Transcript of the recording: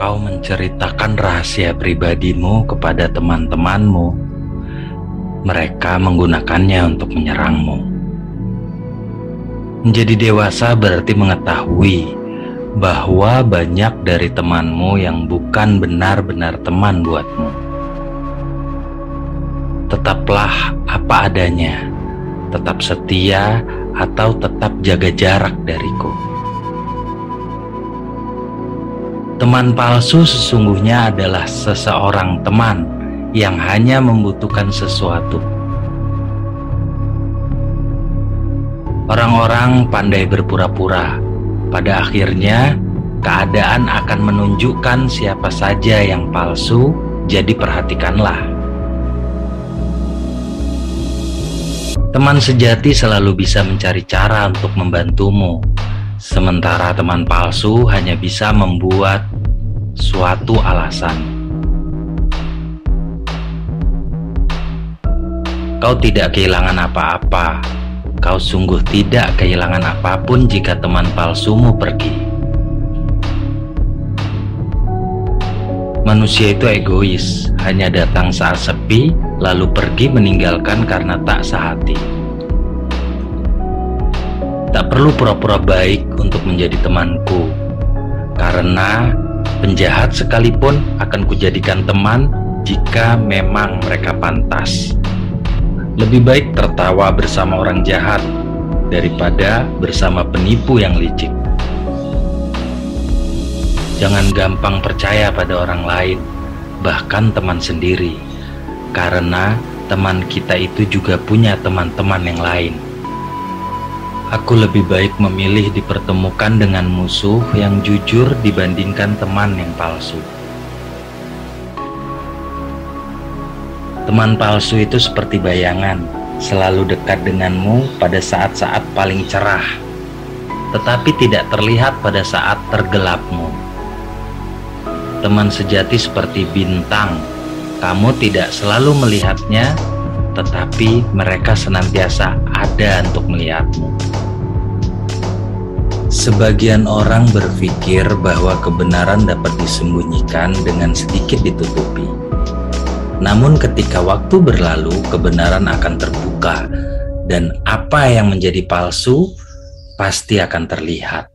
kau menceritakan rahasia pribadimu kepada teman-temanmu, mereka menggunakannya untuk menyerangmu. Menjadi dewasa berarti mengetahui bahwa banyak dari temanmu yang bukan benar-benar teman buatmu. Tetaplah apa adanya, tetap setia atau tetap jaga jarak dariku. Teman palsu sesungguhnya adalah seseorang teman yang hanya membutuhkan sesuatu. Orang-orang pandai berpura-pura. Pada akhirnya, keadaan akan menunjukkan siapa saja yang palsu, jadi perhatikanlah. Teman sejati selalu bisa mencari cara untuk membantumu, Sementara teman palsu hanya bisa membuat suatu alasan. Kau tidak kehilangan apa-apa. Kau sungguh tidak kehilangan apa pun jika teman palsumu pergi. Manusia itu egois, hanya datang saat sepi, lalu pergi meninggalkan karena tak sehati. Tak perlu pura-pura baik untuk menjadi temanku, karena penjahat sekalipun akan kujadikan teman jika memang mereka pantas. Lebih baik tertawa bersama orang jahat daripada bersama penipu yang licik. Jangan gampang percaya pada orang lain, bahkan teman sendiri, karena teman kita itu juga punya teman-teman yang lain. Aku lebih baik memilih dipertemukan dengan musuh yang jujur dibandingkan teman yang palsu. Teman palsu itu seperti bayangan, selalu dekat denganmu pada saat-saat paling cerah, tetapi tidak terlihat pada saat tergelapmu. Teman sejati seperti bintang, kamu tidak selalu melihatnya, tetapi mereka senantiasa ada untuk melihatmu. Sebagian orang berpikir bahwa kebenaran dapat disembunyikan dengan sedikit ditutupi. Namun, ketika waktu berlalu, kebenaran akan terbuka, dan apa yang menjadi palsu pasti akan terlihat.